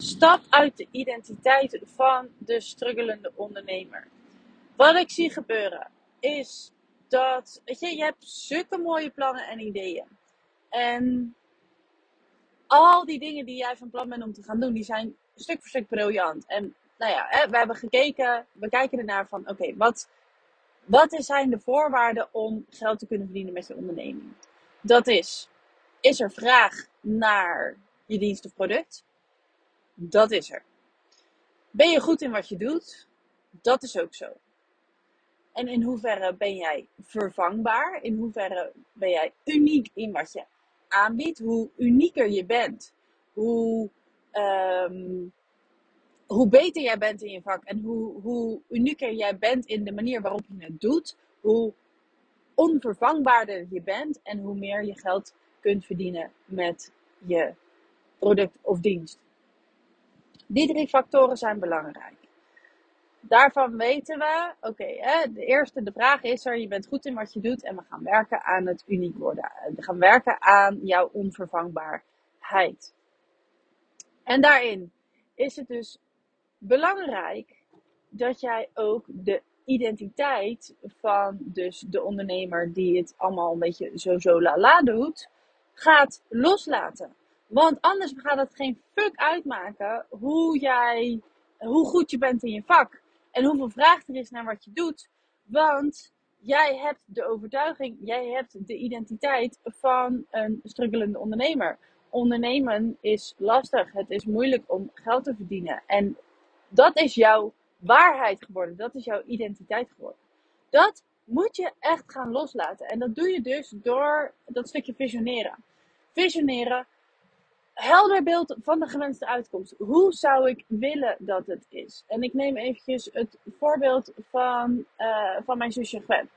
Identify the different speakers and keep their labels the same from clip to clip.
Speaker 1: Stap uit de identiteit van de struggelende ondernemer. Wat ik zie gebeuren is dat, weet je, je hebt zulke mooie plannen en ideeën. En al die dingen die jij van plan bent om te gaan doen, die zijn stuk voor stuk briljant. En nou ja, we hebben gekeken, we kijken ernaar van, oké, wat, wat zijn de voorwaarden om geld te kunnen verdienen met je onderneming? Dat is, is er vraag naar je dienst of product? Dat is er. Ben je goed in wat je doet? Dat is ook zo. En in hoeverre ben jij vervangbaar? In hoeverre ben jij uniek in wat je aanbiedt? Hoe unieker je bent, hoe, ehm, hoe beter jij bent in je vak en hoe, hoe unieker jij bent in de manier waarop je het doet, hoe onvervangbaarder je bent en hoe meer je geld kunt verdienen met je product of dienst. Die drie factoren zijn belangrijk. Daarvan weten we, oké, de eerste, de vraag is er, je bent goed in wat je doet en we gaan werken aan het uniek worden. We gaan werken aan jouw onvervangbaarheid. En daarin is het dus belangrijk dat jij ook de identiteit van dus de ondernemer die het allemaal een beetje zo zo la la doet, gaat loslaten. Want anders gaat het geen fuck uitmaken hoe jij, hoe goed je bent in je vak. En hoeveel vraag er is naar wat je doet. Want jij hebt de overtuiging, jij hebt de identiteit van een struggelende ondernemer. Ondernemen is lastig. Het is moeilijk om geld te verdienen. En dat is jouw waarheid geworden. Dat is jouw identiteit geworden. Dat moet je echt gaan loslaten. En dat doe je dus door dat stukje visioneren. Visioneren, helder beeld van de gewenste uitkomst. Hoe zou ik willen dat het is? En ik neem eventjes het voorbeeld van, uh, van mijn zusje Gwen.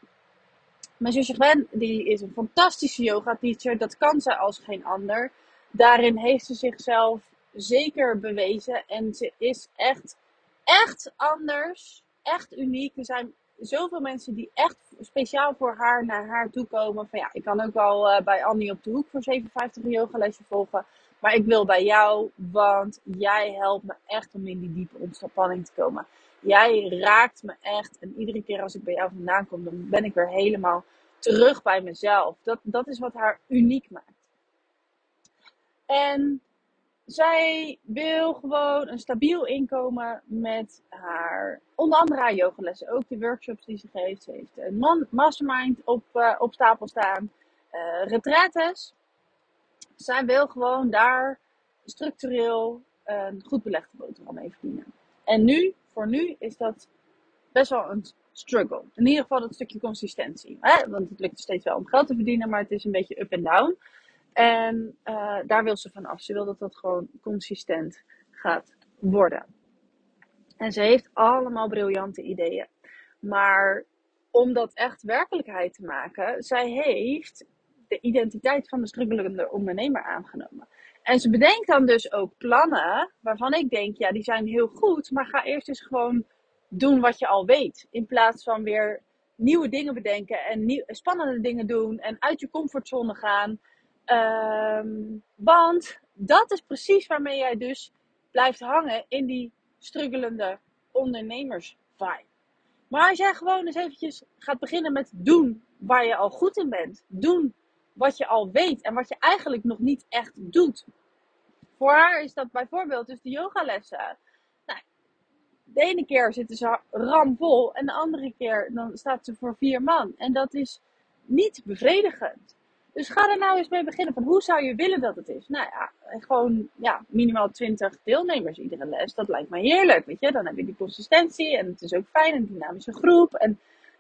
Speaker 1: Mijn zusje Gwen die is een fantastische yoga teacher. Dat kan ze als geen ander. Daarin heeft ze zichzelf zeker bewezen. En ze is echt, echt anders. Echt uniek. Er zijn zoveel mensen die echt speciaal voor haar naar haar toe komen. Van ja, ik kan ook wel uh, bij Annie op de hoek voor 57 yogalesje volgen. Maar ik wil bij jou, want jij helpt me echt om in die diepe ontspanning te komen. Jij raakt me echt. En iedere keer als ik bij jou vandaan kom, dan ben ik weer helemaal terug bij mezelf. Dat, dat is wat haar uniek maakt. En zij wil gewoon een stabiel inkomen met haar, onder andere haar yogalessen, ook de workshops die ze geeft. Ze heeft een mastermind op, uh, op stapel staan, uh, zij wil gewoon daar structureel een goed belegde boterham mee verdienen. En nu, voor nu, is dat best wel een struggle. In ieder geval dat stukje consistentie. Hè? Want het lukt steeds wel om geld te verdienen, maar het is een beetje up en down. En uh, daar wil ze van af. Ze wil dat dat gewoon consistent gaat worden. En ze heeft allemaal briljante ideeën. Maar om dat echt werkelijkheid te maken, zij heeft de identiteit van de struggelende ondernemer aangenomen. En ze bedenkt dan dus ook plannen waarvan ik denk, ja, die zijn heel goed, maar ga eerst eens gewoon doen wat je al weet. In plaats van weer nieuwe dingen bedenken en spannende dingen doen en uit je comfortzone gaan. Um, want dat is precies waarmee jij dus blijft hangen in die struggelende ondernemers vibe. Maar als jij gewoon eens eventjes gaat beginnen met doen waar je al goed in bent. Doen wat je al weet en wat je eigenlijk nog niet echt doet. Voor haar is dat bijvoorbeeld dus de yogalessen. Nou, de ene keer zitten ze ramvol en de andere keer dan staat ze voor vier man. En dat is niet bevredigend. Dus ga er nou eens mee beginnen van hoe zou je willen dat het is? Nou ja, gewoon ja, minimaal 20 deelnemers iedere les. Dat lijkt mij heerlijk, weet je. Dan heb je die consistentie en het is ook fijn, een dynamische groep. En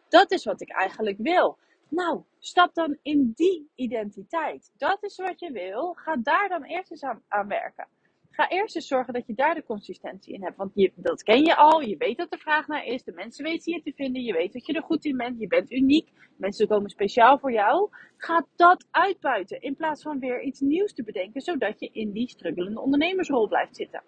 Speaker 1: dat is wat ik eigenlijk wil. Nou, stap dan in die identiteit. Dat is wat je wil. Ga daar dan eerst eens aan, werken. Ga eerst eens zorgen dat je daar de consistentie in hebt. Want dat ken je al. Je weet dat er vraag naar is. De mensen weten je te vinden. Je weet dat je er goed in bent. Je bent uniek. Mensen komen speciaal voor jou. Ga dat uitbuiten. In plaats van weer iets nieuws te bedenken. Zodat je in die struggelende ondernemersrol blijft zitten.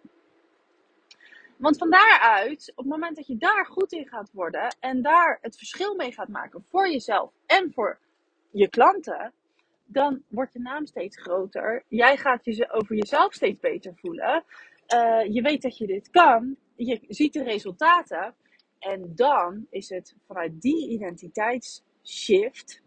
Speaker 1: Want van daaruit, op het moment dat je daar goed in gaat worden en daar het verschil mee gaat maken voor jezelf en voor je klanten, dan wordt je naam steeds groter. Jij gaat je over jezelf steeds beter voelen. Uh, je weet dat je dit kan. Je ziet de resultaten. En dan is het vanuit die identiteitsshift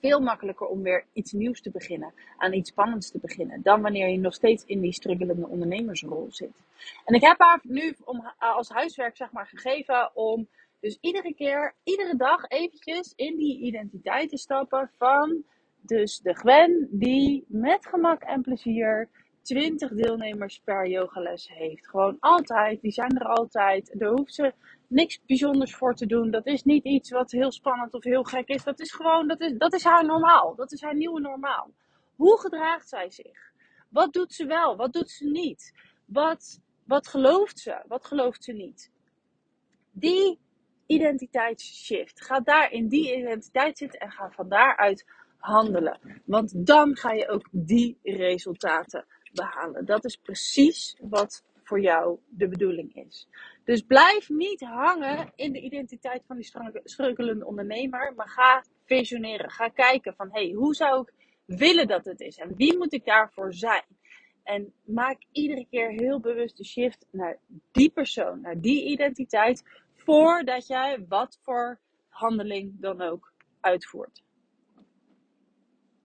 Speaker 1: veel makkelijker om weer iets nieuws te beginnen, aan iets spannends te beginnen, dan wanneer je nog steeds in die struggelende ondernemersrol zit. En ik heb haar nu om, als huiswerk zeg maar gegeven om dus iedere keer, iedere dag eventjes in die identiteit te stappen van dus de Gwen die met gemak en plezier 20 deelnemers per yogales heeft. Gewoon altijd, die zijn er altijd. Daar hoeft ze niks bijzonders voor te doen. Dat is niet iets wat heel spannend of heel gek is. Dat is gewoon, dat is, dat is haar normaal. Dat is haar nieuwe normaal. Hoe gedraagt zij zich? Wat doet ze wel? Wat doet ze niet? Wat, wat gelooft ze? Wat gelooft ze niet? Die identiteitsshift. Ga daar in die identiteit zitten en ga van daaruit handelen. Want dan ga je ook die resultaten behalen. Dat is precies wat voor jou de bedoeling is. Dus blijf niet hangen in de identiteit van die streukelende ondernemer, maar ga visioneren. Ga kijken van, hey, hoe zou ik willen dat het is? En wie moet ik daarvoor zijn? En maak iedere keer heel bewust de shift naar die persoon, naar die identiteit, voordat jij wat voor handeling dan ook uitvoert.